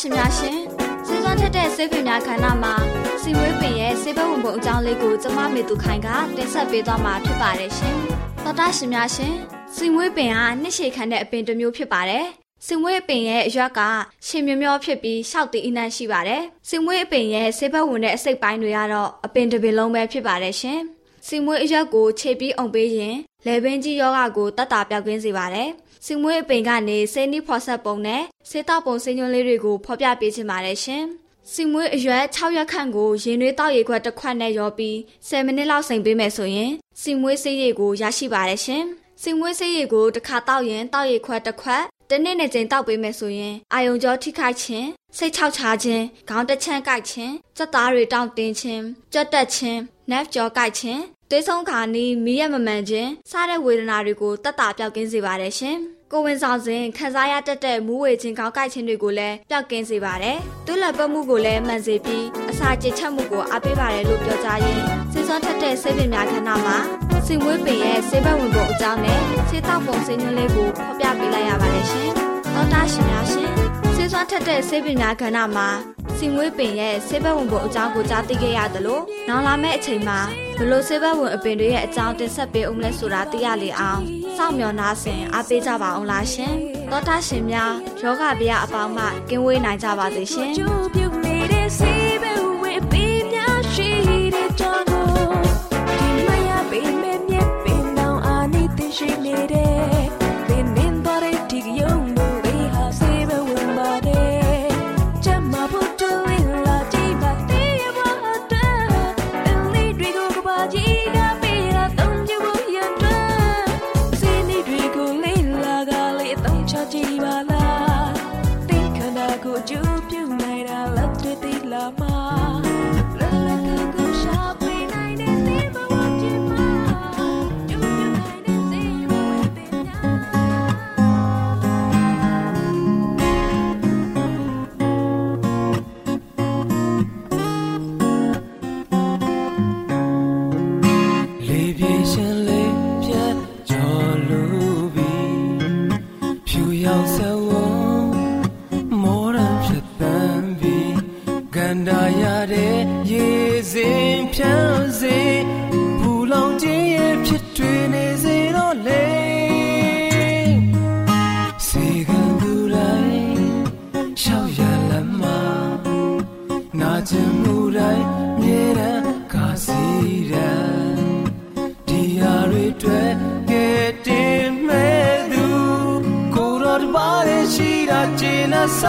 ရှင်များရှင်စေစွမ်းထက်တဲ့ဆေးပင်များခန္ဓာမှာစီဝေးပင်ရဲ့ဆေးဘက်ဝင်ပုံအကြောင်းလေးကိုကျမမေသူခိုင်ကတင်ဆက်ပေးသွားမှာဖြစ်ပါတယ်ရှင်သောတာရှင်များရှင်စီဝေးပင်ဟာနှစ်ရှည်ခံတဲ့အပင်တစ်မျိုးဖြစ်ပါတယ်စင်ဝေးအပင်ရဲ့အရွက်ကရှင်မြောမြောဖြစ်ပြီးရှောက်တည်အနှံ့ရှိပါတယ်။စင်ဝေးအပင်ရဲ့ဆေးဘက်ဝင်တဲ့အစိတ်ပိုင်းတွေကတော့အပင်တစ်ပင်လုံးပဲဖြစ်ပါတယ်ရှင်။စင်ဝေးအရွက်ကိုခြေပြီးအောင်ပေးရင်လယ်ပင်ကြီးယောဂကိုတတ်တာပြောက်ကင်းစေပါတယ်။ စင်မွေးအပိန်ကနေဆေးနီးဖော်ဆက်ပုံနဲ့ဆေးတောက်ပုံဆေးညွှန်းလေးတွေကိုဖော်ပြပေးချင်ပါတယ်ရှင်။စင်မွေးအရွက်6ရက်ခန့်ကိုရင်သွေးတောက်ရည်ခွက်တစ်ခွက်နဲ့ရောပြီး10မိနစ်လောက်စိမ်ပေးမယ်ဆိုရင်စင်မွေးဆေးရည်ကိုရရှိပါတယ်ရှင်။စင်မွေးဆေးရည်ကိုတစ်ခါတောက်ရင်တောက်ရည်ခွက်တစ်ခွက်တနေ့နဲ့ချိန်တောက်ပေးမယ်ဆိုရင်အာယုံကြောထိခိုက်ခြင်းစိတ်ချောက်ချခြင်းခေါင်းတချမ်းကိုက်ခြင်းစက်သားတွေတောင့်တင်းခြင်းကြက်တက်ခြင်းနက်ကြောကိုက်ခြင်း သွေးဆုံးခါနီးမီးရမမှန်ခြင်းစတဲ့ဝေဒနာတွေကိုတက်တာပြောက်ကင်းစေပါတယ်ရှင်။ကိုဝင်ဆောင်စဉ်ခံစားရတတ်တဲ့မူးဝေခြင်းကောင်းကိုက်ခြင်းတွေကိုလည်းပျောက်ကင်းစေပါတယ်။သွေးလက်ပတ်မှုကိုလည်းမှန်စေပြီးအစာကြေချက်မှုကိုအားပေးပါတယ်လို့ပြောကြားရင်းစေစွမ်းထက်တဲ့ဆေးပင်များခန္ဓာမှာစင်ဝေးပင်ရဲ့ဆေးဘက်ဝင်ပုံအကြောင်းနဲ့ဆေးတောက်ပုံဆေးညွှန်းလေးကိုဖော်ပြပေးလိုက်ရပါတယ်ရှင်။သောတာရှင်များရှင် ဆေးစွမ်းထက်တဲ့ဆေးပညာကဏ္ဍမှာစီမွေးပင်ရဲ့ဆေးဘက်ဝင်ပုံအကြောင်းကိုကြားသိခဲ့ရသလိုနောက်လာမယ့်အချိန်မှာဘလို့ဆေးဘက်ဝင်အပင်တွေရဲ့အကြောင်းတင်ဆက်ပေးဦးမလဲဆိုတာသိရလေအောင်စောင့်မျှော်နှားဆင်အားပေးကြပါအောင်လားရှင်သောတာရှင်များယောဂဗျာအပေါင်းမှကင်းဝေးနိုင်ကြပါစေရှင်ကျိုးပြုတ်နေတဲ့ဆေးဘက်ဝင်ပင်များရှိတဲ့ကြောင့်ဒီမရပင်မဲ့မြက်ပင်တောင်အာနိသင်ရှိနေတဲ့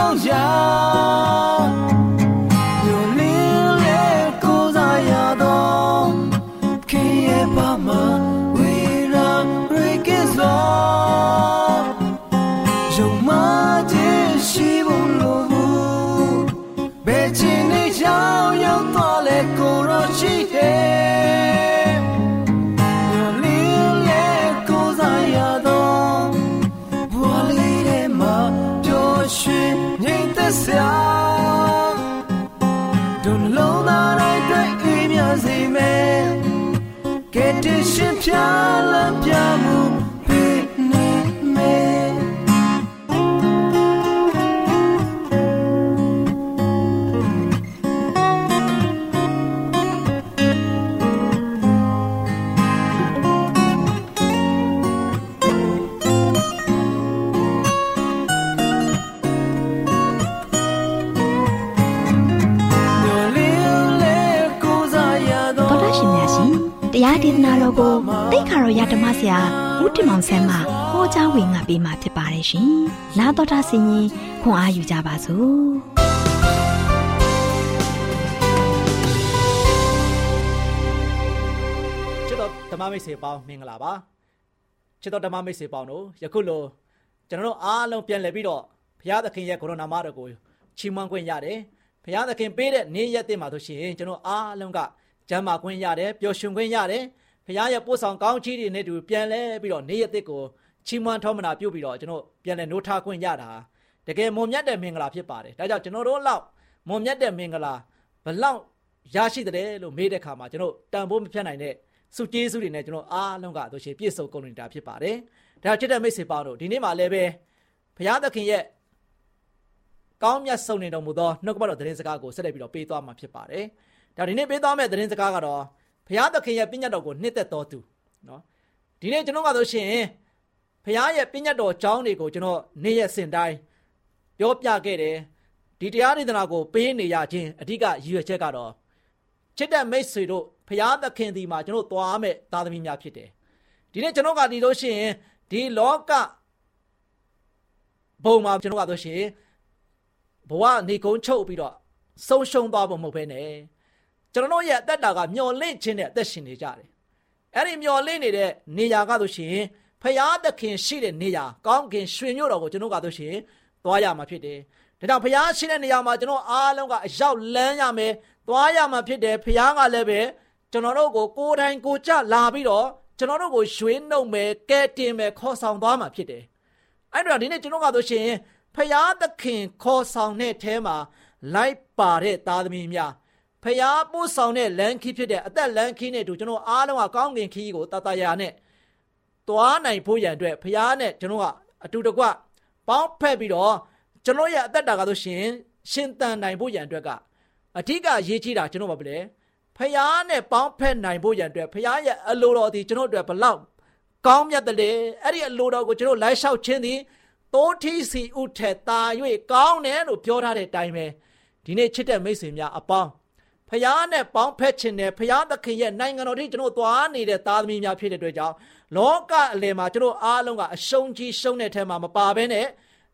င်းနဲ့ ကဲတရှင်ဖြာလမ်းပြမှု တော်ကိုတိတ်ခါတော်ရဓမ္မဆရာဦးတင်မောင်ဆန်းမှဟောကြားဝင်ငါပေးมาဖြစ်ပါတယ်ရှင်။နာတော်တာဆင်ရင်ခွန်အားယူကြပါစို့။ချစ်တော်ဓမ္မမိတ်ဆွေပေါင်းမင်္ဂလာပါချစ်တော်ဓမ္မမိတ်ဆွေပေါင်းတို့ယခုလိုကျွန်တော်တို့အားလုံးပြန်လည်ပြီးတော့ဘုရားသခင်ရဲ့ကိုရိုနာမတော်ကိုချီးမွမ်းခွင့်ရတယ်ဘုရားသခင်ပေးတဲ့နေ့ရက်တင်မှာဆိုရှင်ကျွန်တော်အားလုံးကကျမ်းမာခွင့်ရတယ်ပျော်ရွှင်ခွင့်ရတယ် ဘုရားရဲ့ပို့ဆောင်ကောင်းချီးတွေနဲ့တူပြန်လဲပြီးတော့နေ့ရက်တစ်ကိုချီးမွမ်းထောမနာပြုပြီးတော့ကျွန်တော်ပြန်လဲနိုးထားခွင့်ရတာတကယ်မွန်မြတ်တဲ့မင်္ဂလာဖြစ်ပါတယ်ဒါကြောင့်ကျွန်တော်တို့လောက်မွန်မြတ်တဲ့မင်္ဂလာဘလောက်ရရှိတယ်လို့မေးတဲ့ခါမှာကျွန်တော်တန်ဖိုးမဖြတ်နိုင်တဲ့စုကျေးစုတွေနဲ့ကျွန်တော်အားလုံးကတို့ရှိပြည့်စုံကုန်နေတာဖြစ်ပါတယ်။ဒါချစ်တဲ့မိတ်ဆွေပေါင်းတို့ဒီနေ့မှလည်းပဲဘုရားသခင်ရဲ့ကောင်းမြတ်ဆုံးနေတော်မူသောနှုတ်ကပတ်တော်သတင်းစကားကိုဆက်လက်ပြီးတော့ပေးသွားမှာဖြစ်ပါတယ်။ဒါဒီနေ့ပေးသွားမယ့်သတင်းစကားကတော့ ဘုရားသခင်ရဲ့ပြည့်ညတ်တော်ကိုနှစ်သက်တော်သူနော်ဒီနေ့ကျွန်တော်ကဆိုရှင်ဘုရားရဲ့ပြည့်ညတ်တော်အကြောင်းတွေကိုကျွန်တော်နေ့ရက်စဉ်တိုင်းပြောပြခဲ့တယ်ဒီတရားဒေသနာကိုပေးနေရခြင်းအဓိကရည်ရွယ်ချက်ကတော့ချစ်တဲ့မိတ်ဆွေတို့ဖရာသခင်ဒီမှာကျွန်တော်သွားမဲ့သားသမီးများဖြစ်တယ်ဒီနေ့ကျွန်တော်ကဒီလို့ရှိရင်ဒီလောကဘုံမှာကျွန်တော်ကဆိုရှင်ဘဝနေကုန်းချုပ်ပြီးတော့ဆုံးရှုံးသွားဖို့မဟုတ်ဘဲနဲ့ ကျွန်တော်ရဲ့အသက်တာကမျော်လင့်ခြင်းနဲ့အသက်ရှင်နေကြတယ်အဲ့ဒီမျော်လင့်နေတဲ့နေရာကဆိုရှင်ဖရာသခင်ရှိတဲ့နေရာကောင်းကင်ရွှေမြို့တော်ကိုကျွန်တော်ကဆိုရှင်သွားရမှာဖြစ်တယ်ဒါကြောင့်ဖရာရှိတဲ့နေရာမှာကျွန်တော်အားလုံးကအရောက်လန်းရမယ်သွားရမှာဖြစ်တယ်ဖရာကလည်းပဲကျွန်တော်တို့ကိုကိုယ်တိုင်ကိုယ်ကြလာပြီးတော့ကျွန်တော်တို့ကိုရွှေနှုတ်မယ်ကဲတင်မယ်ခေါ်ဆောင်သွားမှာဖြစ်တယ်အဲ့တော့ဒီနေ့ကျွန်တော်ကဆိုရှင်ဖရာသခင်ခေါ်ဆောင်တဲ့အဲမှာလိုက်ပါတဲ့သားသမီးများ ဖျားပို့ဆောင်တဲ့လမ်းခီးဖြစ်တဲ့အသက်လမ်းခီးနဲ့အတူကျွန်တော်အားလုံးကကောင်းကင်ခီးကိုတတရာနဲ့သွားနိုင်ဖို့ရန်အတွက်ဖျားနဲ့ကျွန်တော်ကအတူတကွပေါင်းဖက်ပြီးတော့ကျွန်တော်ရဲ့အသက်တာကဆိုရှင်ရှင်တန်နိုင်ဖို့ရန်အတွက်ကအဓိကရေးကြီးတာကျွန်တော်ဘာဖြစ်လဲဖျားနဲ့ပေါင်းဖက်နိုင်ဖို့ရန်အတွက်ဖျားရဲ့အလိုတော်ဒီကျွန်တော်တို့ဘလောက်ကောင်းမြတ်တယ်လေအဲ့ဒီအလိုတော်ကိုကျွန်တော်လိုက်လျှောက်ခြင်းသည်တိုးထီးစီဥထက်တာ၍ကောင်းတယ်လို့ပြောထားတဲ့အတိုင်းပဲဒီနေ့ချစ်တဲ့မိတ်ဆွေများအပေါင်း ဖျားနဲ့ပေါင်းဖက်ခြင်းနဲ့ဖျားသခင်ရဲ့နိုင်ငံတော်ထိကျွန်တော်သွားနေတဲ့သားသမီးများဖြစ်တဲ့အတွက်ကြောင့်လောကအလယ်မှာကျွန်တော်အားလုံးကအရှုံးကြီးရှုံးတဲ့ထဲမှာမပါဘဲနဲ့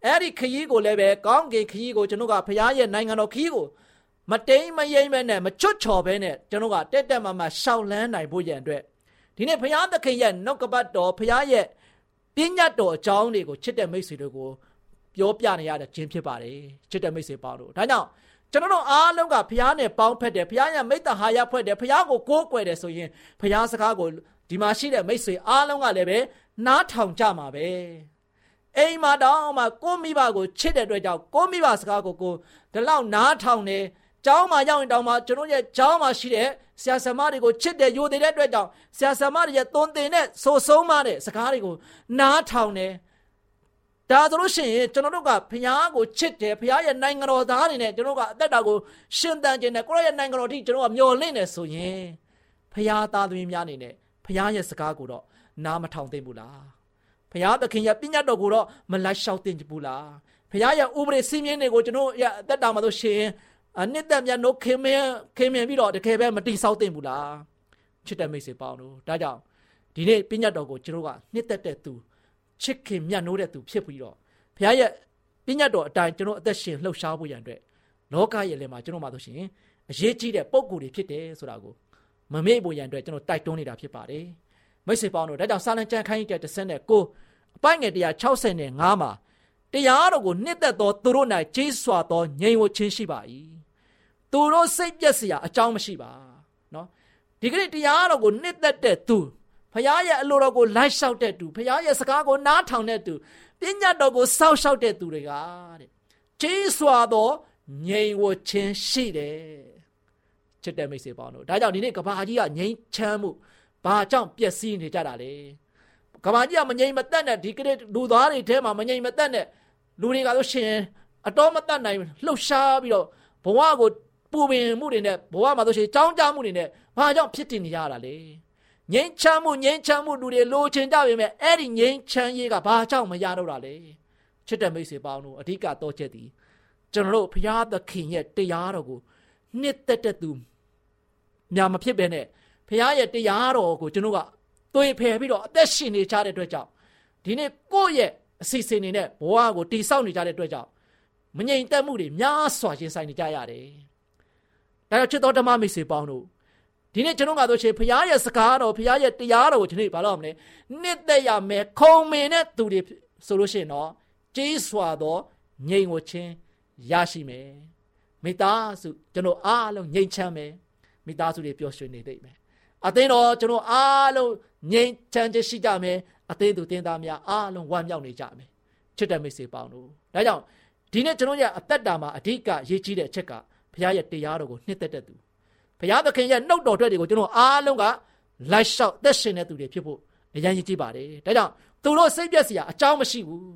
အဲ့ဒီခရီးကိုလည်းပဲကောင်းကင်ခရီးကိုကျွန်တော်ကဖျားရဲ့နိုင်ငံတော်ခရီးကိုမတိမ်မယိမ့်ပဲနဲ့မချွတ်ချော်ပဲနဲ့ကျွန်တော်ကတက်တက်မမရှောက်လန်းနိုင်ဖို့ရန်အတွက်ဒီနေ့ဘုရားသခင်ရဲ့နှုတ်ကပတ်တော်ဘုရားရဲ့ပညာတော်အကြောင်းတွေကိုချစ်တဲ့မိတ်ဆွေတို့ကိုပြောပြနေရတဲ့ခြင်းဖြစ်ပါတယ်ချစ်တဲ့မိတ်ဆွေပေါင်းတို့ဒါကြောင့် ကျွန်တော်တို့အားလုံးကဘုရားနဲ့ပေါင်းဖက်တယ်ဘုရားရဲ့မိတ္တဟာယဖွဲ့တယ်ဘုရားကိုကိုးကွယ်တယ်ဆိုရင်ဘုရားစကားကိုဒီမှာရှိတဲ့မိတ်ဆွေအားလုံးကလည်းပဲနားထောင်ကြမှာပဲအိမ်မှာတောင်းမှကိုမိဘကိုချစ်တဲ့အတွက်ကြောင့်ကိုမိဘစကားကိုကိုဒီလောက်နားထောင်နေကျောင်းမှာရောက်ရင်တောင်မှကျွန်တော်ရဲ့ကျောင်းမှာရှိတဲ့ဆရာဆရာမတွေကိုချစ်တဲ့ယိုတဲ့အတွက်ကြောင့်ဆရာဆရာမတွေရဲ့သွန်သင်တဲ့ဆိုဆုံးမတဲ့စကားတွေကိုနားထောင်တယ် ဒါဆိုလို့ရှိရင်ကျွန်တော်တို့ကဘုရားကိုချစ်တယ်ဘုရားရဲ့နိုင်ငံတော်သားတွေနဲ့ကျွန်တော်ကအသက်တာကိုရှင်သန်ခြင်းနဲ့ကိုယ့်ရဲ့နိုင်ငံတော်အထိကျွန်တော်ကမျှော်လင့်နေဆိုရင်ဘုရားသားသမီးများအနေနဲ့ဘုရားရဲ့စကားကိုတော့နားမထောင်သင့်ဘူးလားဘုရားသခင်ရဲ့ပညာတော်ကိုတော့မလိုက်လျှောက်သင့်ဘူးလားဘုရားရဲ့ဥပဒေစည်းမျဉ်းတွေကိုကျွန်တော်ရဲ့အသက်တာမှာဆိုရှင်အနှစ်သက်မြတ်နိုးခင်မင်းခင်မင်းပြီးတော့တကယ်ပဲမတိဆောက်သင့်ဘူးလားချစ်တဲ့မိတ်ဆွေပေါင်းတို့ဒါကြောင့်ဒီနေ့ပညာတော်ကိုကျွန်တော်ကနှစ်သက်တဲ့သူ ချစ်ခင်မြတ်နိုးတဲ့သူဖြစ်ပြီးတော့ဘုရားရဲ့ပညာတော်အတိုင်းကျွန်တော်အသက်ရှင်လှုပ်ရှားဖို့ရန်အတွက်လောကရဲ့လည်းမှာကျွန်တော်မှာဆိုရှင်အရေးကြီးတဲ့ပုံကိုယ်တွေဖြစ်တယ်ဆိုတာကိုမမေ့ဖို့ရန်အတွက်ကျွန်တော်တိုက်တွန်းနေတာဖြစ်ပါတယ်မိတ်ဆွေပေါင်းတို့ဒါကြောင့်စာလံကျမ်းခိုင်းတဲ့39အပိုင်းငယ်165မှာတရားတော်ကိုနှစ်သက်သောသူတို့၌ကြီးစွာသောငြိမ်ဝခြင်းရှိပါ၏သူတို့စိတ်ပြက်စရာအကြောင်းမရှိပါနော်ဒီကနေ့တရားတော်ကိုနှစ်သက်တဲ့သူ ဖခင်ရဲ့အလိုတော်ကိုလိုက်လျှောက်တဲ့သူဖခင်ရဲ့စကားကိုနားထောင်တဲ့သူပညာတော်ကိုစောင့်ရှောက်တဲ့သူတွေကတဲ့ကြီးစွာသောငြိမ်ဝခြင်းရှိတယ်ချစ်တဲ့မိတ်ဆွေပေါင်းတို့ဒါကြောင့်ဒီနေ့ကဘာကြီးကငြိမ်ချမ်းမှုဘာကြောင့်ပျက်စီးနေကြတာလဲကဘာကြီးကမငြိမ်မသက်နဲ့ဒီကနေ့လူသားတွေထဲမှာမငြိမ်မသက်နဲ့လူတွေကဆိုရှင်အတော်မတတ်နိုင်လှုပ်ရှားပြီးတော့ဘဝကိုပူပင်မှုတွေနဲ့ဘဝမှာဆိုရှင်ကြောင်းကြမှုတွေနဲ့ဘာကြောင့်ဖြစ်တည်နေရတာလဲ ငိမ့်ချမ်းမှုငိမ့်ချမ်းမှုလူတွေလိုချင်ကြပေမဲ့အဲ့ဒီငိမ့်ချမ်းရေးကဘာကြောင့်မရတော့တာလဲချစ်တဲ့မိတ်ဆွေပေါင်းတို့အဓိကတော့ချက်ဒီကျွန်တော်တို့ဘုရားသခင်ရဲ့တရားတော်ကိုနှစ်သက်တဲ့သူညာမဖြစ်ပဲနဲ့ဘုရားရဲ့တရားတော်ကိုကျွန်တော်ကသွေဖယ်ပြီးတော့အသက်ရှင်နေကြတဲ့အတွက်ကြောင့်ဒီနေ့ကိုယ့်ရဲ့အစီအစဉ်တွေနဲ့ဘဝကိုတိဆောက်နေကြတဲ့အတွက်ကြောင့်မငြိမ်သက်မှုတွေများစွာရင်ဆိုင်နေကြရတယ်။ဒါကြောင့်ချစ်တော်ဓမ္မမိတ်ဆွေပေါင်းတို့ ဒီနေ့ကျွန်တော်ကတော့ရှင်ဘုရားရဲ့စကားတော်ဘုရားရဲ့တရားတော်ကိုဒီနေ့ဘာလို့မလဲနှစ်သက်ရမယ်ခုံမင်တဲ့သူတွေဆိုလို့ရှိရင်တော့ကြီးစွာသောငြိမ်ဝခြင်းရရှိမယ်မိသားစုကျွန်တော်အားလုံးငြိမ်ချမ်းမယ်မိသားစုတွေပျော်ရွှင်နေသိမယ်အသင်းတော်ကျွန်တော်အားလုံးငြိမ်ချမ်းခြင်းရှိကြမယ်အသင်းသူတင်းသားများအားလုံးဝမ်းမြောက်နေကြမယ်ချစ်တဲ့မိတ်ဆွေပေါင်းတို့ဒါကြောင့်ဒီနေ့ကျွန်တော်ရဲ့အသက်တာမှာအဓိကရေးကြီးတဲ့အချက်ကဘုရားရဲ့တရားတော်ကိုနှစ်သက်တဲ့သူ ဘုရားသခင်ရဲ့နှုတ်တော်အတွက်တွေကိုကျွန်တော်အားလုံးကလိုက်လျှောက်သက်ရှင်တဲ့သူတွေဖြစ်ဖို့အရင်ကြီးကြည့်ပါတယ်ဒါကြောင့်သူတို့စိတ်ပြက်စရာအကြောင်းမရှိဘူး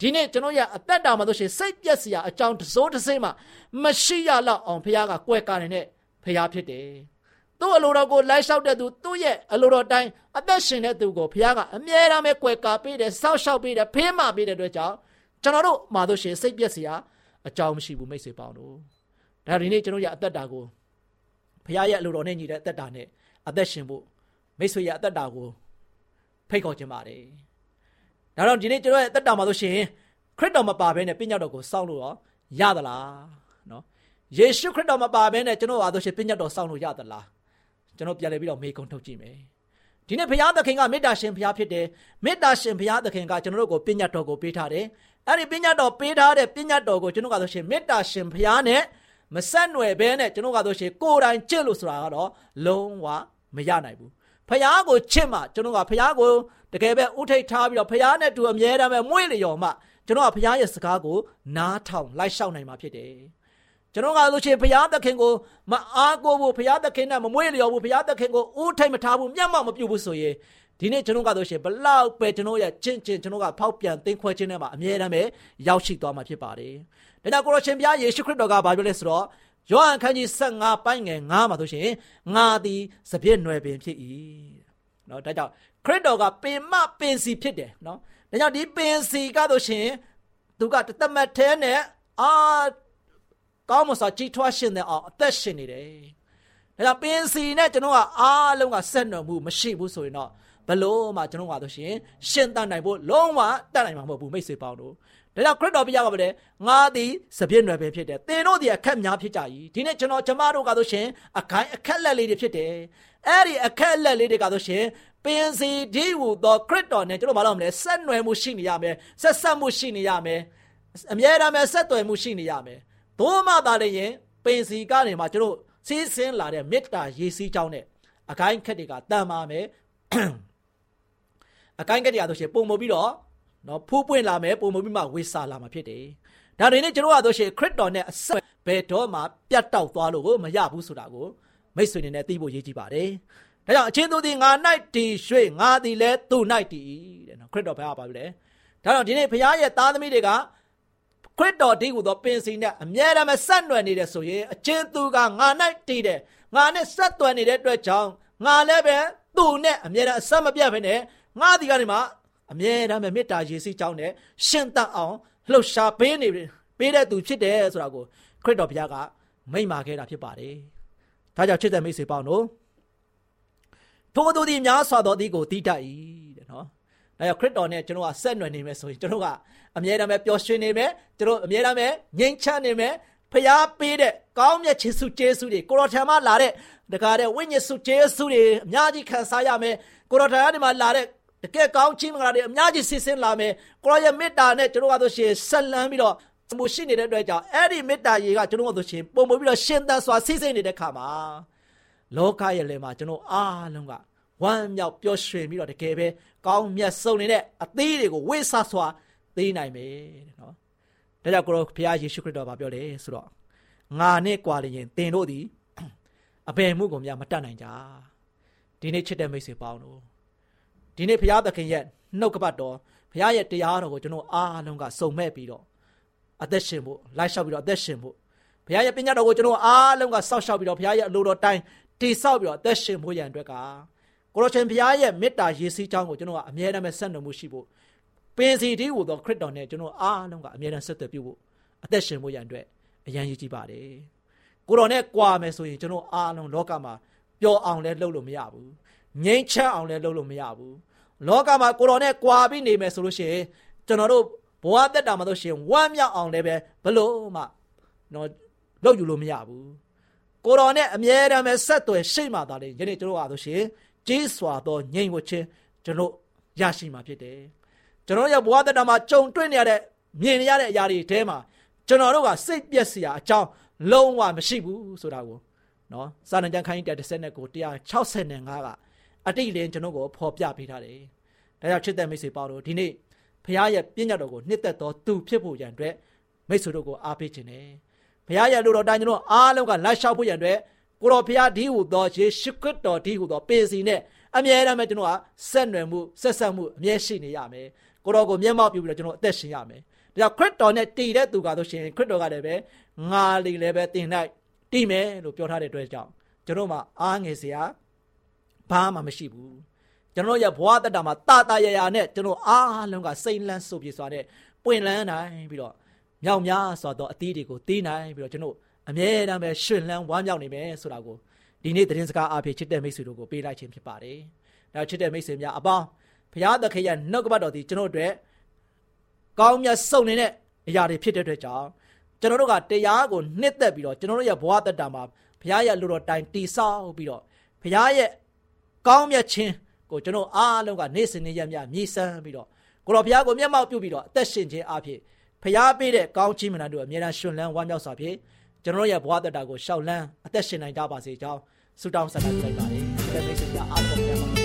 ဒီနေ့ကျွန်တော်ရဲ့အသက်တာမှာဆိုရှင်စိတ်ပြက်စရာအကြောင်းတစိုးတစ်စိမ့်မှမရှိရလောက်အောင်ဘုရားကကွယ်ကာနေတဲ့ဘုရားဖြစ်တယ်သူ့အလိုတော်ကိုလိုက်လျှောက်တဲ့သူသူ့ရဲ့အလိုတော်တိုင်းအသက်ရှင်တဲ့သူကိုဘုရားကအမြဲတမ်းပဲကွယ်ကာပေးတယ်စောက်ရှောက်ပေးတယ်ဖေးမပေးတဲ့အတွက်ကြောင့်ကျွန်တော်တို့မှာဆိုရှင်စိတ်ပြက်စရာအကြောင်းမရှိဘူးမိတ်ဆွေပေါင်းတို့ဒါဒီနေ့ကျွန်တော်ရဲ့အသက်တာကို ဘုရားရဲ့အလိုတော်နဲ့ညီတဲ့အသက်တာနဲ့အသက်ရှင်ဖို့မိတ်ဆွေရဲ့အသက်တာကိုဖိတ်ခေါ်ခြင်းပါတယ်ဒါတော့ဒီနေ့ကျွန်တော်ရဲ့အသက်တာမှာဆိုရှင်ခရစ်တော်မပါဘဲနဲ့ပညာတော်ကိုစောင့်လို့ရောရသလားနော်ယေရှုခရစ်တော်မပါဘဲနဲ့ကျွန်တော်အားဆိုရှင်ပညာတော်စောင့်လို့ရသလားကျွန်တော်ပြန်လည်ပြီးတော့မေးခွန်းထုတ်ကြည့်မယ်ဒီနေ့ဘုရားသခင်ကမေတ္တာရှင်ဘုရားဖြစ်တယ်မေတ္တာရှင်ဘုရားသခင်ကကျွန်တော်တို့ကိုပညာတော်ကိုပေးထားတယ်အဲ့ဒီပညာတော်ပေးထားတဲ့ပညာတော်ကိုကျွန်တော်ကဆိုရှင်မေတ္တာရှင်ဘုရားနဲ့ မဆက်နွယ်ဘဲနဲ့ကျွန်တော်ကဆိုရှင်ကိုယ်တိုင်ချစ်လို့ဆိုတာကတော့လုံးဝမရနိုင်ဘူးဖះကိုချစ်မှကျွန်တော်ကဖះကိုတကယ်ပဲဥထိတ်ထားပြီးတော့ဖះနဲ့တူအမြဲတမ်းပဲမွေးလျော်မှကျွန်တော်ကဖះရဲ့စကားကိုနားထောင်လိုက်လျှောက်နိုင်မှာဖြစ်တယ်ကျွန်တော်ကဆိုရှင်ဘုရားသခင်ကိုမအားကိုးဘူးဘုရားသခင်နဲ့မမွေးလျော်ဘူးဘုရားသခင်ကိုဦးထိတ်မထားဘူးမျက်မှောက်မပြုတ်ဘူးဆိုရင်ဒီနေ့ကျွန်တော်ကဆိုရှင်ဘလောက်ပဲကျွန်တော်ရဲ့ကျင့်ကျင့်ကျွန်တော်ကဖောက်ပြန်သိမ်းခွဲခြင်းနဲ့မှာအမြဲတမ်းပဲရောက်ရှိသွားမှာဖြစ်ပါတယ်။ ဒါကြောင့်ကိုရရှင်ဘုရားယေရှုခရစ်တော်ကဘာပြောလဲဆိုတော့ယောဟန်ခန်းကြီး15ပိုင်းငယ်9မှာဆိုရှင်ငါသည်စပြည့်နွယ်ပင်ဖြစ်၏။နော်ဒါကြောင့်ခရစ်တော်ကပင်မပင်စီဖြစ်တယ်နော်။ဒါကြောင့်ဒီပင်စီကဆိုရှင်သူကတသမတ်သေးနဲ့အာကောင်းမစွာကြီးထွားရှင်တဲ့အောင်အသက်ရှင်နေတယ်။ဒါကြောင့်ပင်စီနဲ့ကျွန်တော်ကအားလုံးကဆက်နွယ်မှုမရှိဘူးဆိုရင်တော့ဘလို့မှကျွန်တော်ကဆိုရှင်ရှင်တတ်နိုင်ဖို့လုံးဝတတ်နိုင်မှာမဟုတ်ဘူးမိတ်ဆွေပေါင်းတို့ ဒါကြောင့်ခရစ်တော်ဘုရားကလည်းငါသည်စပြည့်နွယ်ပဲဖြစ်တယ်သင်တို့ဒီအခက်များဖြစ်ကြ၏ဒီနေ့ကျွန်တော်ကျမတို့ကဆိုရှင်အခိုင်အခက်လက်လေးတွေဖြစ်တယ်အဲ့ဒီအခက်လက်လေးတွေကဆိုရှင်ပင်စီဒီဟူသောခရစ်တော်နဲ့ကျွန်တော်မလုပ်မလဲဆက်နွယ်မှုရှိနေရမယ်ဆက်ဆက်မှုရှိနေရမယ်အမြဲတမ်းပဲဆက်သွယ်မှုရှိနေရမယ်သို့မှသာလည်းရင်ပင်စီကနေမှကျွန်တော်စီးဆင်းလာတဲ့မေတ္တာရေးစည်းကြောင်းနဲ့အခိုင်ခက်တွေကတန်ပါမယ်အကိုင်းကတည်းကဆိုရှင်ပုံမပြီးတော့ နော်ဖူးပွင့်လာမယ်ပုံမပြီးမှဝေစာလာမှာဖြစ်တယ်။ဒါတွေနဲ့ကျွန်တော်ကဆိုရှင်ခရစ်တော်နဲ့အဆက်ဘယ်တော့မှပြတ်တောက်သွားလို့ကိုမရဘူးဆိုတာကိုမိတ်ဆွေတွေနဲ့သိဖို့ရည်ကြည်ပါတယ်။ဒါကြောင့်အချင်းသူသည်ငါ၌တည်ရွှေ့ငါသည်လည်းသူ၌တည်တဲ့နော်ခရစ်တော်ဘုရားပါပြီလေ။ဒါကြောင့်ဒီနေ့ဘုရားရဲ့သားသမီးတွေကခရစ်တော်ဒီဟူသောပင်စီနဲ့အမြဲတမ်းဆက်နွယ်နေတယ်ဆိုရင်အချင်းသူကငါ၌တည်တယ်ငါနဲ့ဆက်သွယ်နေတဲ့အတွက်ကြောင့်ငါလည်းပဲသူ့နဲ့အမြဲတမ်းအဆက်မပြတ်ပဲနဲ့ငါဒီကနေမှ အမြဲတမ်းပဲမေတ္တာရေစီးကြောင်းနဲ့ရှင်တတ်အောင်လှုပ်ရှားပေးနေပေးတဲ့သူဖြစ်တယ်ဆိုတာကိုခရစ်တော်ဘုရားကမိန့်မာခဲ့တာဖြစ်ပါတယ်။ဒါကြောင့်ချစ်တဲ့မိတ်ဆွေပေါင်းတို့ထိုသူသည်များစွာသောသည်ကိုတိတတ်၏တဲ့နော်။ဒါကြောင့်ခရစ်တော်နဲ့ကျွန်တော်ကဆက်နွယ်နေမယ်ဆိုရင်ကျွန်တော်ကအမြဲတမ်းပဲပျော်ရွှင်နေမယ်ကျွန်တော်အမြဲတမ်းပဲငြိမ်ချမ်းနေမယ်ဖျားပေးတဲ့ကောင်းမြတ်ခြေဆုကျေးဇူးတွေကိုရောထံမှလာတဲ့တကားတဲ့ဝိညာဉ်ဆုကျေးဇူးတွေအများကြီးခံစားရမယ်ကိုရောထံကနေမှလာတဲ့ တကယ်ကောင်းချီးမင်္ဂလာတွေအများကြီးဆင်းဆင်းလာမယ်ကိုရောရဲ့မေတ္တာနဲ့ကျွန်တော်ကဆိုရှင်ဆက်လန်းပြီးတော့မှုရှိနေတဲ့အတွက်ကြောင့်အဲ့ဒီမေတ္တာရေကကျွန်တော်တို့ဆိုရှင်ပုံပုံပြီးတော့ရှင်သန်စွာဆင်းဆင်းနေတဲ့ခါမှာလောကရဲ့လေမှာကျွန်တော်အားလုံးကဝမ်းမြောက်ပျော်ရွှင်ပြီးတော့တကယ်ပဲကောင်းမြတ်ဆုံးနေတဲ့အသေးတွေကိုဝိဆစွာသေးနိုင်မယ်တဲ့နော်ဒါကြောင့်ကိုရောဘုရားယေရှုခရစ်တော်ကပြောတယ်ဆိုတော့ငါနဲ့ကြွာလျင်တင်တို့သည်အဘယ်မှုကိုများမတတ်နိုင်ကြဒီနေ့ချစ်တဲ့မိတ်ဆွေပေါင်းတို့ ဒီနေ့ဘုရားသခင်ရဲ့နှုတ်ကပတ်တော်ဘုရားရဲ့တရားတော်ကိုကျွန်တော်အားလုံးကစုံမဲ့ပြီးတော့အသက်ရှင်ဖို့လိုက်လျှောက်ပြီးတော့အသက်ရှင်ဖို့ဘုရားရဲ့ပညာတော်ကိုကျွန်တော်အားလုံးကစောင့်ရှောက်ပြီးတော့ဘုရားရဲ့အလိုတော်တိုင်းတည်ဆောက်ပြီးတော့အသက်ရှင်ဖို့ရန်အတွက်ကကိုရရှင်ဘုရားရဲ့မေတ္တာရေးစည်းကြောင်းကိုကျွန်တော်ကအမြဲတမ်းဆက်နွယ်မှုရှိဖို့ပင်စီတီးဟူသောခရစ်တော်နဲ့ကျွန်တော်အားလုံးကအမြဲတမ်းဆက်သွယ်ပြုဖို့အသက်ရှင်ဖို့ရန်အတွက်အရန်ရည်ကြည်ပါတယ်ကိုတော်နဲ့ကြွာမယ်ဆိုရင်ကျွန်တော်အားလုံးလောကမှာပျော်အောင်လဲလုပ်လို့မရဘူး ငြိမ်းချမ်းအောင်လဲလုပ်လို့မရဘူးလောကမှာကိုတော်နဲ့ကြွာပြီးနေမယ်ဆိုလို့ရှိရင်ကျွန်တော်တို့ဘဝတက်တာမှာလို့ရှိရင်ဝမ်းမြောက်အောင်လည်းပဲဘလို့မှတော့လုပ်ယူလို့မရဘူးကိုတော်နဲ့အမြဲတမ်းပဲဆက်သွယ်ရှိမှသာလေယနေ့ကျွန်တော်အားလို့ရှိရင်ကြီးစွာသောငြိမ်ဝတ်ခြင်းကျွန်တော်ရရှိမှာဖြစ်တယ်ကျွန်တော်ရဲ့ဘဝတက်တာမှာကြုံတွေ့နေရတဲ့မြင်နေရတဲ့အရာတွေထဲမှာကျွန်တော်တို့ကစိတ်ပြက်စရာအကြောင်းလုံးဝမရှိဘူးဆိုတာကိုနော်စာနံကျမ်းခိုင်းတဲ့30ကို165က အတိတ်လင်းကျွန်တော်ကိုဖော်ပြပေးထားတယ်။ဒါကြောင့်ချစ်တဲ့မိတ်ဆွေပေါင်းတို့ဒီနေ့ဖခင်ရဲ့ပြည့်ညတ်တော်ကိုနှစ်သက်သောသူဖြစ်ဖို့ရန်အတွက်မိတ်ဆွေတို့ကိုအားပေးခြင်းနဲ့ဖခင်ရဲ့လူတော်တိုင်းကျွန်တော်အားလုံးကလိုက်လျှောက်ဖို့ရန်အတွက်ကိုတော်ဖခင်ဒီဟူသောယေရှုခရစ်တော်ဒီဟူသောပေစီနဲ့အမြဲတမ်းပဲကျွန်တော်ကဆက်နွယ်မှုဆက်ဆက်မှုအမြဲရှိနေရမယ်။ကိုတော်ကိုမျက်မှောက်ပြုပြီးတော့ကျွန်တော်အသက်ရှင်ရမယ်။ဒါကြောင့်ခရစ်တော်နဲ့တည်တဲ့သူကဆိုရှင်ခရစ်တော်ကလည်းပဲငါလီလည်းပဲတင်၌တည်မယ်လို့ပြောထားတဲ့အတွက်ကြောင့်ကျွန်တော်မှအားငယ်စရာ ဘာမှမရှိဘူးကျွန်တော်ရဲ့ဘဝတတမှာတာတာရရနဲ့ကျွန်တော်အားလုံးကစိတ်လန်းစုပ်ပြေစွာနဲ့ပွင့်လန်းနိုင်ပြီးတော့မြောက်များစွာသောအသီးတွေကိုတီးနိုင်ပြီးတော့ကျွန်တော်အမြဲတမ်းပဲရှင်လန်းဝမ်းမြောက်နေမယ်ဆိုတာကိုဒီနေ့သတင်းစကားအဖြစ်ချစ်တဲ့မိတ်ဆွေတို့ကိုပေးလိုက်ခြင်းဖြစ်ပါတယ်။ဒါချစ်တဲ့မိတ်ဆွေများအပေါင်းဘုရားသခင်ရဲ့နှုတ်ကပတ်တော်ဒီကျွန်တော်တို့အတွက်ကောင်းမြတ်စုံနေတဲ့အရာတွေဖြစ်တဲ့အတွက်ကြောင့်ကျွန်တော်တို့ကတရားကိုနှစ်သက်ပြီးတော့ကျွန်တော်တို့ရဲ့ဘဝတတမှာဘုရားရဲ့လူတော်တိုင်တိဆောက်ပြီးတော့ဘုရားရဲ့ ကောင်းမြတ်ခြင်းကိုကျွန်တော်အားလုံးကနေ့စဉ်နေ့ရက်မြမြည်ဆန်းပြီးတော့ကိုတော်ဘုရားကိုမျက်မှောက်ပြုပြီးတော့အသက်ရှင်ခြင်းအဖြစ်ဘုရားပေးတဲ့ကောင်းချီးမင်္ဂလာတို့အမြဲတမ်းရှင်လန်းဝမ်းမြောက်စွာဖြင့်ကျွန်တော်ရဲ့ဘဝတတကိုရှောက်လန်းအသက်ရှင်နိုင်ကြပါစေကြောင်းဆုတောင်းဆန္ဒပြုလိုက်ပါတယ်။ဒီမိတ်ဆွေများအားလုံးပြန်ပါ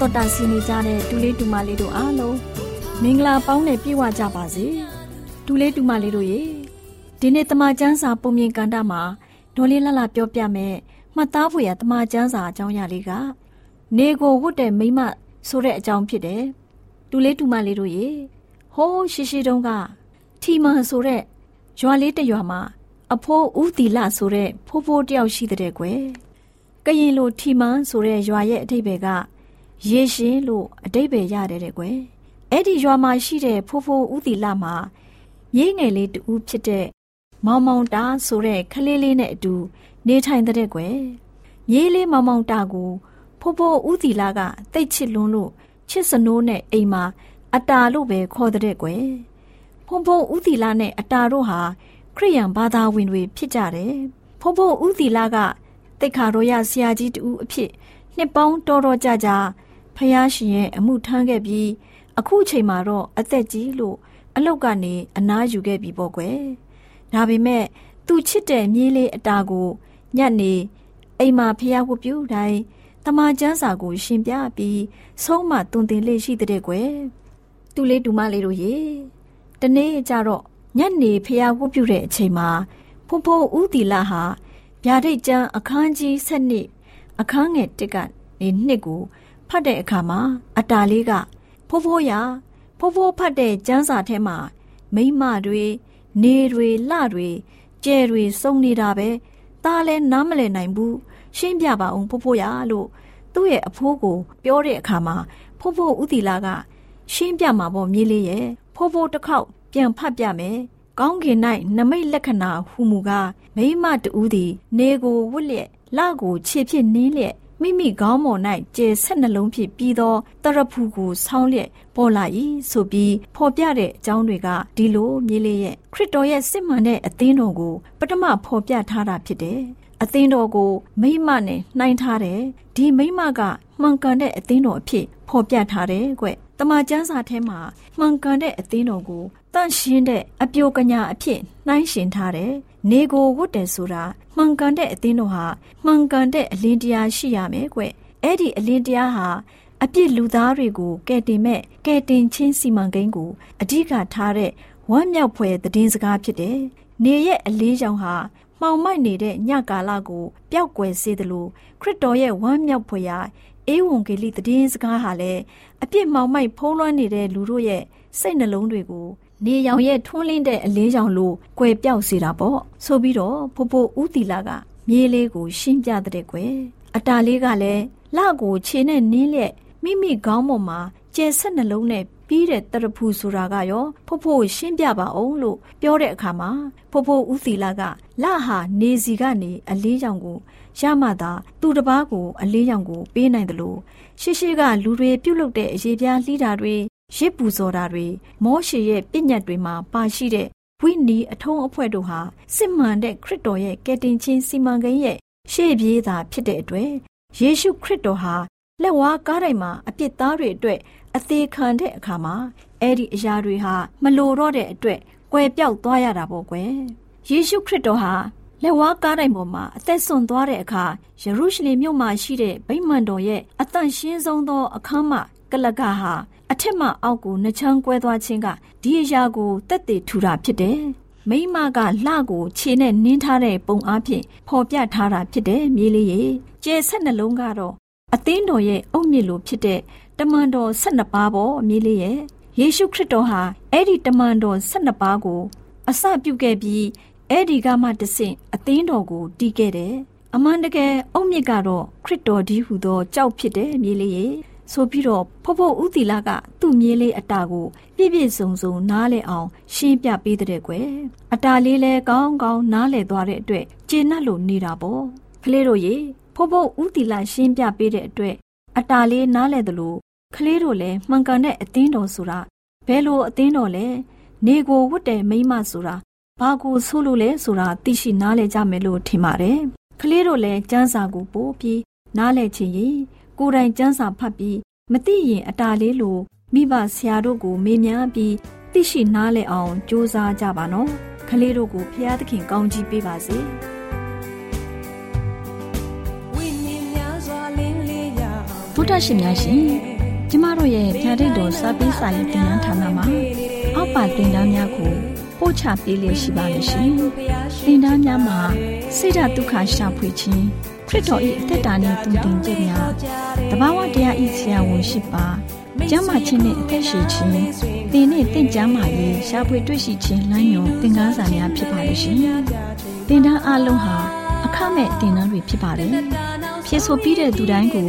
တော်တာဆင်းနေကြတဲ့ဒူလေးဒူမလေးတို့အားလုံးမင်္ဂလာပေါင်းနဲ့ပြည့်ဝကြပါစေဒူလေးဒူမလေးတို့ရေဒီနေ့တမချန်းစာပုံမြင်ကန်တာမှာဒေါ်လေးလှလှပြောပြမယ်မှတ်သားဖွယ်ရတမချန်းစာအကြောင်းအရာလေးကနေကိုဝတ်တဲ့မိမဆိုတဲ့အကြောင်းဖြစ်တယ်ဒူလေးဒူမလေးတို့ရေဟိုးရှိရှိတုန်းကထီမန်ဆိုတဲ့ရွာလေးတရွာမှာအဖိုးဦးတီလဆိုတဲ့ဖိုးဖိုးတယောက်ရှိတဲ့ကွယ်ကရင်လိုထီမန်ဆိုတဲ့ရွာရဲ့အထိပ္ပယ်က ရေရှင်လို့အတိပ္ပယ်ရတယ်တဲ့ကွယ်အဲ့ဒီရွာမှာရှိတဲ့ဖိုးဖိုးဦးတီလာမှာရေးငယ်လေးတူဖြစ်တဲ့မောင်မောင်တာဆိုတဲ့ခလေးလေးနဲ့အတူ နေထိုင်တဲ့ကွယ်ရေးလေးမောင်မောင်တာကိုဖိုးဖိုးဦးတီလာကတိတ်ချစ်လွန်းလို့ချစ်စနိုးနဲ့အိမ်မှာအတာလို့ပဲခေါ်တဲ့ကွယ်ဖိုးဖိုးဦးတီလာနဲ့အတာတို့ဟာခရိယန်ဘာသာဝင်တွေဖြစ်ကြတယ်ဖိုးဖိုးဦးတီလာကတိတ်ခါရောရဆရာကြီးတူအဖြစ်နှစ်ပေါင်းတော်တော်ကြာကြာ ဖယားရှင်ရဲ့အမှုထမ်းခဲ့ပြီးအခုချိန်မှာတော့အသက်ကြီးလို့အလောက်ကနေအနားယူခဲ့ပြီပေါ့ကွယ်ဒါပေမဲ့သူချစ်တဲ့မြေးလေးအတာကိုညက်နေအိမ်မှာဖျားဝပြူတိုင်းတမချန်းစာကိုရှင်ပြပြီးဆုံးမတွင်တင်လေးရှိတဲ့ကွယ်သူလေးဒူမလေးတို့ရေတနေ့ကျတော့ညက်နေဖျားဝပြူတဲ့အချိန်မှာဖိုးဖိုးဦးတီလာဟာဗျာဒိတ်ကျမ်းအခန်းကြီး7နှစ်အခန်းငယ်1ကနေနှစ်ကို ဖတ်တဲ့အခါမှာအတာလေးကဖိုးဖိုးရဖိုးဖိုးဖတ်တဲ့ကျမ်းစာထဲမှာမိမတွေနေတွေလှတွေကျဲတွေစုံနေတာပဲသားလဲနားမလည်နိုင်ဘူးရှင်းပြပါအောင်ဖိုးဖိုးရလို့သူ့ရဲ့အဖိုးကို ပြောတဲ့အခါမှာဖိုးဖိုးဦးတီလာက ရှင်းပြမှာပေါ့မြေးလေးရဲ့ဖိုးဖိုးတစ်ခေါက်ပြန်ဖတ်ပြမယ်ကောင်းကင်၌နမိတ်လက္ခဏာဟူမူကားမိမတူးသည် နေကိုဝတ်လျက်လကိုခြေဖြစ်နင်းလျက် မိမိခေါင်းပေါ်၌ကျဲဆက်နှလုံးဖြင့်ပြီးသောတရဖူကိုဆောင်းလျက်ပေါ်လာ၏ဆိုပြီးဖော်ပြတဲ့အကြောင်းတွေကဒီလိုမြေးလေးရဲ့ခရစ်တော်ရဲ့စစ်မှန်တဲ့အသင်းတော်ကိုပထမဖော်ပြထားတာဖြစ်တယ်အသင်းတော်ကိုမိမနဲ့နှိုင်းထားတယ်ဒီမိမကမှန်ကန်တဲ့အသင်းတော်အဖြစ်ဖော်ပြထားတယ်ကွ တမန်ကျမ်းစာထဲမှာမှန်ကန်တဲ့အသင်းတော်ကိုတန့်ရှင်းတဲ့အပြိုကညာအဖြစ်နှိုင်းရှင်ထားတယ်။နေကိုဝတ်တယ်ဆိုတာမှန်ကန်တဲ့အသင်းတော်ဟာမှန်ကန်တဲ့အလင်းတရားရှိရမယ်ကွ။အဲ့ဒီအလင်းတရားဟာအပြစ်လူသားတွေကိုကယ်တင်မဲ့ကယ်တင်ချင်းစီမံကိန်းကိုအဓိကထားတဲ့ဝမ်းမြောက်ဖွယ်သတင်းစကားဖြစ်တယ်။နေရဲ့အလေးကြောင့်ဟာမှောင်မိုက်နေတဲ့ညကာလကိုပျောက်ကွယ်စေသလိုခရစ်တော်ရဲ့ဝမ်းမြောက်ဖွယ်ရာ အေဝံဂေလိသတင်းစကားဟာလည်းအပြစ်မှောင်မိုက်ဖုံးလွှမ်းနေတဲ့လူတို့ရဲ့စိတ်နှလုံးတွေကိုနေရောင်ရဲ့ထွန်းလင်းတဲ့အလေးရောင်လိုကွယ်ပြောက်စေတာပေါ့ဆိုပြီးတော့ဖိုးဖိုးဦးတီလာကမြေးလေးကို ရှင်းပြတဲ့ကွယ်အတာလေးကလည်းလကိုခြေနဲ့နင်းလျက်မိမိခေါင်းပေါ်မှာကျဲဆက်နှလုံးနဲ့ပြီးတဲ့တရဖူဆိုတာကရောဖိုးဖိုးရှင်းပြပါအောင်လို့ပြောတဲ့အခါမှာဖိုးဖိုးဦးစီလာကလဟာနေစီကနေအလေးရောင်ကို ရမှသာသူတစ်ပါးကိုအလေးရောင်ကိုပေးနိုင်တယ်လို့ရှေ့ရှေ့ကလူတွေပြုတ်လုတဲ့အရေးပြားလှီးတာတွေရစ်ပူဇော်တာတွေမောရှေရဲ့ပြည့်ညတ်တွေမှာပါရှိတဲ့ဝိနီအထုံးအဖွဲ့တို့ဟာစစ်မှန်တဲ့ခရစ်တော်ရဲ့ကယ်တင်ခြင်းစီမံကိန်းရဲ့ရှေ့ပြေးသာဖြစ်တဲ့အတွက်ယေရှုခရစ်တော်ဟာလက်ဝါးကားတိုင်းမှာအပြစ်သားတွေအတွက်အသေးခံတဲ့အခါမှာအဲ့ဒီအရာတွေဟာမလိုတော့တဲ့အတွက်ကွယ်ပြောက်သွားရတာပေါ့ကွယ်ယေရှုခရစ်တော်ဟာ လက်ဝါးကားတိုင်းပေါ်မှာအသက်ဆွန်သွားတဲ့အခါယေရုရှလင်မြို့မှာရှိတဲ့ဗိမာန်တော်ရဲ့အသန့်ရှင်းဆုံးသောအခမ်းမကလကဟာအထက်မှအောက်ကိုနှချမ်းကွဲသွားခြင်းကဒီအရာကိုတက်တည်ထူတာဖြစ်တယ်။မိမကလှကိုခြေနဲ့နင်းထားတဲ့ပုံအားဖြင့်ဖော်ပြထားတာဖြစ်တယ်မြေးလေးရေ။ကျဲဆက်နှလုံးကတော့အသင်းတော်ရဲ့အုတ်မြစ်လိုဖြစ်တဲ့တမန်တော်၁၂ပါးပေါ့မြေးလေးရဲ့ယေရှုခရစ်တော်ဟာအဲ့ဒီတမန်တော်၁၂ပါးကိုအစပြုခဲ့ပြီး အဲ့ဒီကမှတဆင့်အသင်းတော်ကိုတီးခဲ့တယ်။အမှန်တကယ်အုတ်မြစ်ကတော့ခရစ်တော်ဒီဟုသောကြောက်ဖြစ်တယ်မြေးလေးရေ။စဆိုပြီးတော့ဖို့ဖို့ဦးတီလာကသူ့မြေးလေးအတာကိုပြည့်ပြည့်စုံစုံနားလဲအောင် ရှင်းပြပေးတဲ့ကွယ်အတာလေးလဲကောင်းကောင်းနားလဲသွားတဲ့အတွက်ကျေနပ်လို့နေတာပေါ့ကလေးတို့ရေဖို့ဖို့ဦးတီလာရှင်းပြပေးတဲ့အတွက်အတာလေးနားလဲတယ်လို့ကလေးတို့လည်းမှန်ကန်တဲ့အသင်းတော်ဆိုတာဘယ်လိုအသင်းတော်လဲနေကိုဝတ်တဲ့မိမဆိုတာ ဘာကိုဆိုးလို့လဲဆိုတာသိရှိနားလဲကြမယ်လို့ထင်ပါတယ်ကလေးတို့လည်းစမ်းစာကိုပို့ပြီးနားလဲချင်ရင်ကိုယ်တိုင်စမ်းစာဖတ်ပြီးမသိရင်အတာလေးလိုမိဘဆရာတို့ကိုမေးမြန်းပြီးသိရှိနားလဲအောင်ကြိုးစားကြပါနော်ကလေးတို့ကိုဖျားသခင်ကောင်းကြီးပေးပါစေဝိညာဉ်များစွာလင်းလေးရအောင်ဗုဒ္ဓရှင်များရှင်ကျမတို့ရဲ့ဖြာဒိတ်တော်စာပေးစာရေးတင်နန်းဌာနမှာအောက်ပါတင်ဒားများကို ပို့ချပေးလျက်ရှိပါလို့ရှင်တင်ဒားများမှာဆိဒ္ဓတုခရှာဖွေခြင်းခရစ်တော်၏အသက်တာနှင့်တုန်တင်ကြများတဘာဝတရားဤဆရာဝန်ရှိပါကျမ်းမာခြင်းနှင့်အသက်ရှိခြင်းသင်နှင့်တင့်ကြမာရေးရှားဖွေတွေ့ရှိခြင်းလမ်းညွန်သင်ခန်းစာများဖြစ်ပါလိမ့်ရှင်။သင်တန်းအလုံးဟာအခမဲ့သင်တန်းတွေဖြစ်ပါတယ်။ဖြစ်ဆိုပြီးတဲ့သူတိုင်းကို